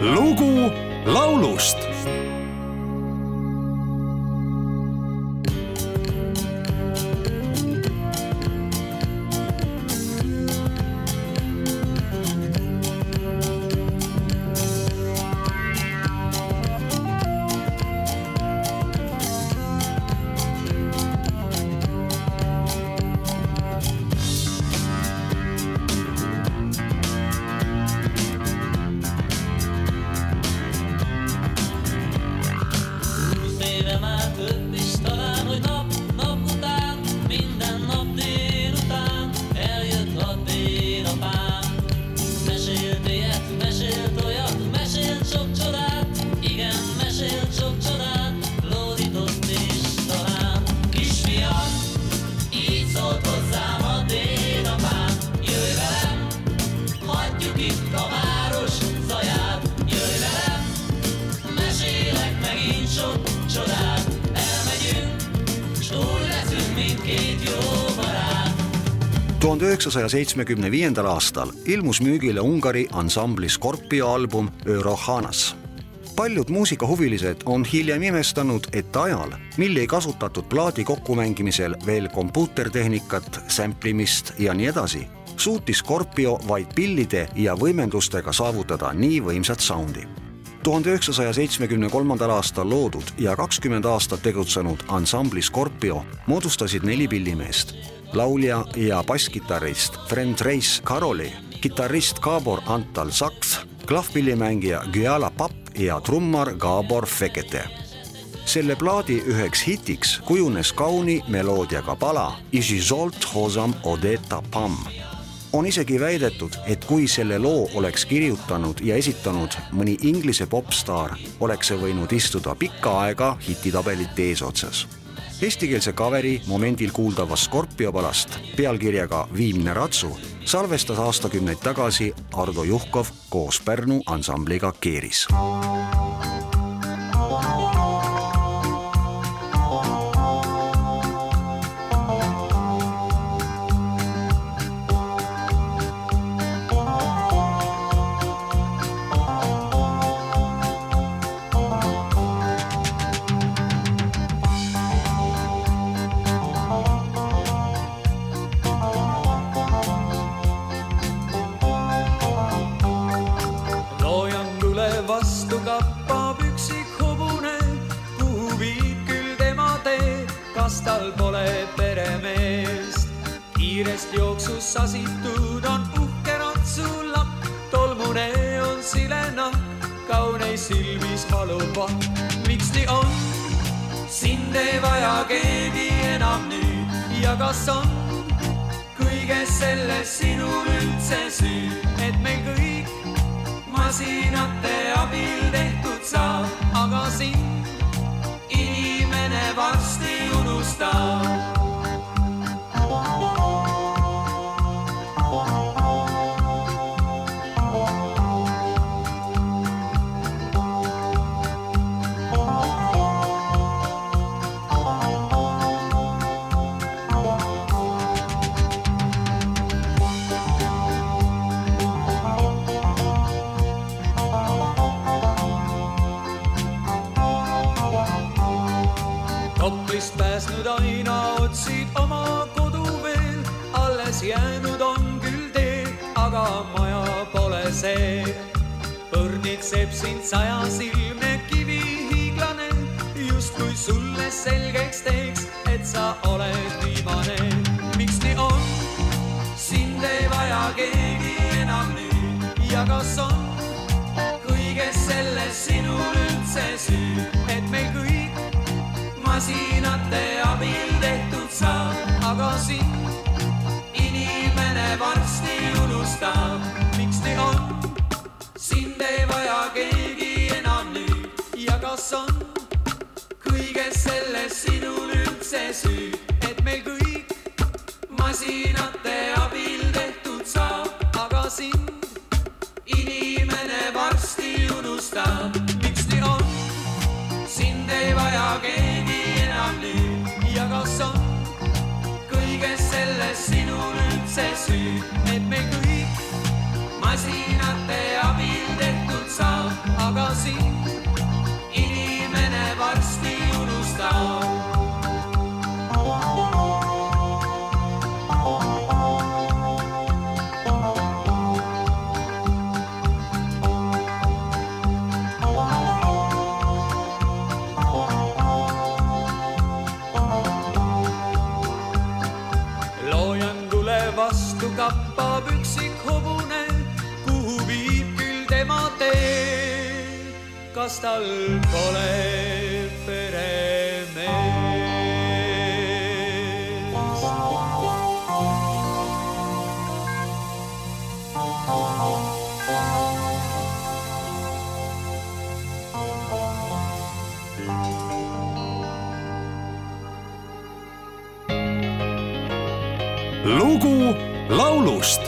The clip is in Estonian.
lugu laulust tuhande üheksasaja seitsmekümne viiendal aastal ilmus müügile Ungari ansambli Scorpio album Eurohanas. paljud muusikahuvilised on hiljem imestanud, et ajal, mil ei kasutatud plaadi kokkumängimisel veel kompuutertehnikat, sämplimist ja nii edasi, suutis Scorpio vaid pillide ja võimendustega saavutada nii võimsat soundi tuhande üheksasaja seitsmekümne kolmandal aastal loodud ja kakskümmend aastat tegutsenud ansambli Scorpio moodustasid neli pillimeest. Laulja ja basskitarrist Friend Reis Karoli, kitarrist Gabor Antal Saks, klahvpillimängija Gyala Papp ja trummar Gabor Fekete selle plaadi üheks hitiks kujunes kauni meloodiaga pala Isizolt Hosam Odeta Pam on isegi väidetud, et kui selle loo oleks kirjutanud ja esitanud mõni Inglise popstaar, oleks see võinud istuda pikka aega hititabelite eesotsas. Eestikeelse kaveri momendil kuuldavast Scorpio palast pealkirjaga Viimne ratsu salvestas aastakümneid tagasi Ardo Juhkov koos Pärnu ansambliga Keeris kappab üksik hobune, kuhu viib küll tema tee, kas tal pole peremeest. kiirest jooksust sasitud on uhke ratsulapp, tolmune on silenahk, kauneis silmis valub vahk. miks nii on? sind ei vaja keegi enam nüüd ja kas on kõiges selles sinul üldse süü, et meil kõik masinate abil tehtud saab, aga sind inimene varsti unustab. Pääsnud aina otsid oma kodu veel, alles jäänud on küll tee, aga maja pole see. põrnitseb sind sajasilmne kivihiiglane, justkui sulle selgeks teeks, et sa oled viimane. miks nii on? sind ei vaja keegi enam nüüd ja kas on kõiges selles sinul üldse süü, et meil kõik masinate sind inimene varsti unustab. miks nii on? sind ei vaja keegi enam nüüd ja kas on kõiges selles sinul üldse süü, et meil kõik masinate abil tehtud saab, aga sind inimene varsti unustab. miks nii on? sind ei vaja keegi enam nüüd ja kas on süü, et me kõik masinate abil tehtud saab, aga sind kappab üksik hobune, kuhu viib küll tema tee. kas tal pole peremeest? lugu laulust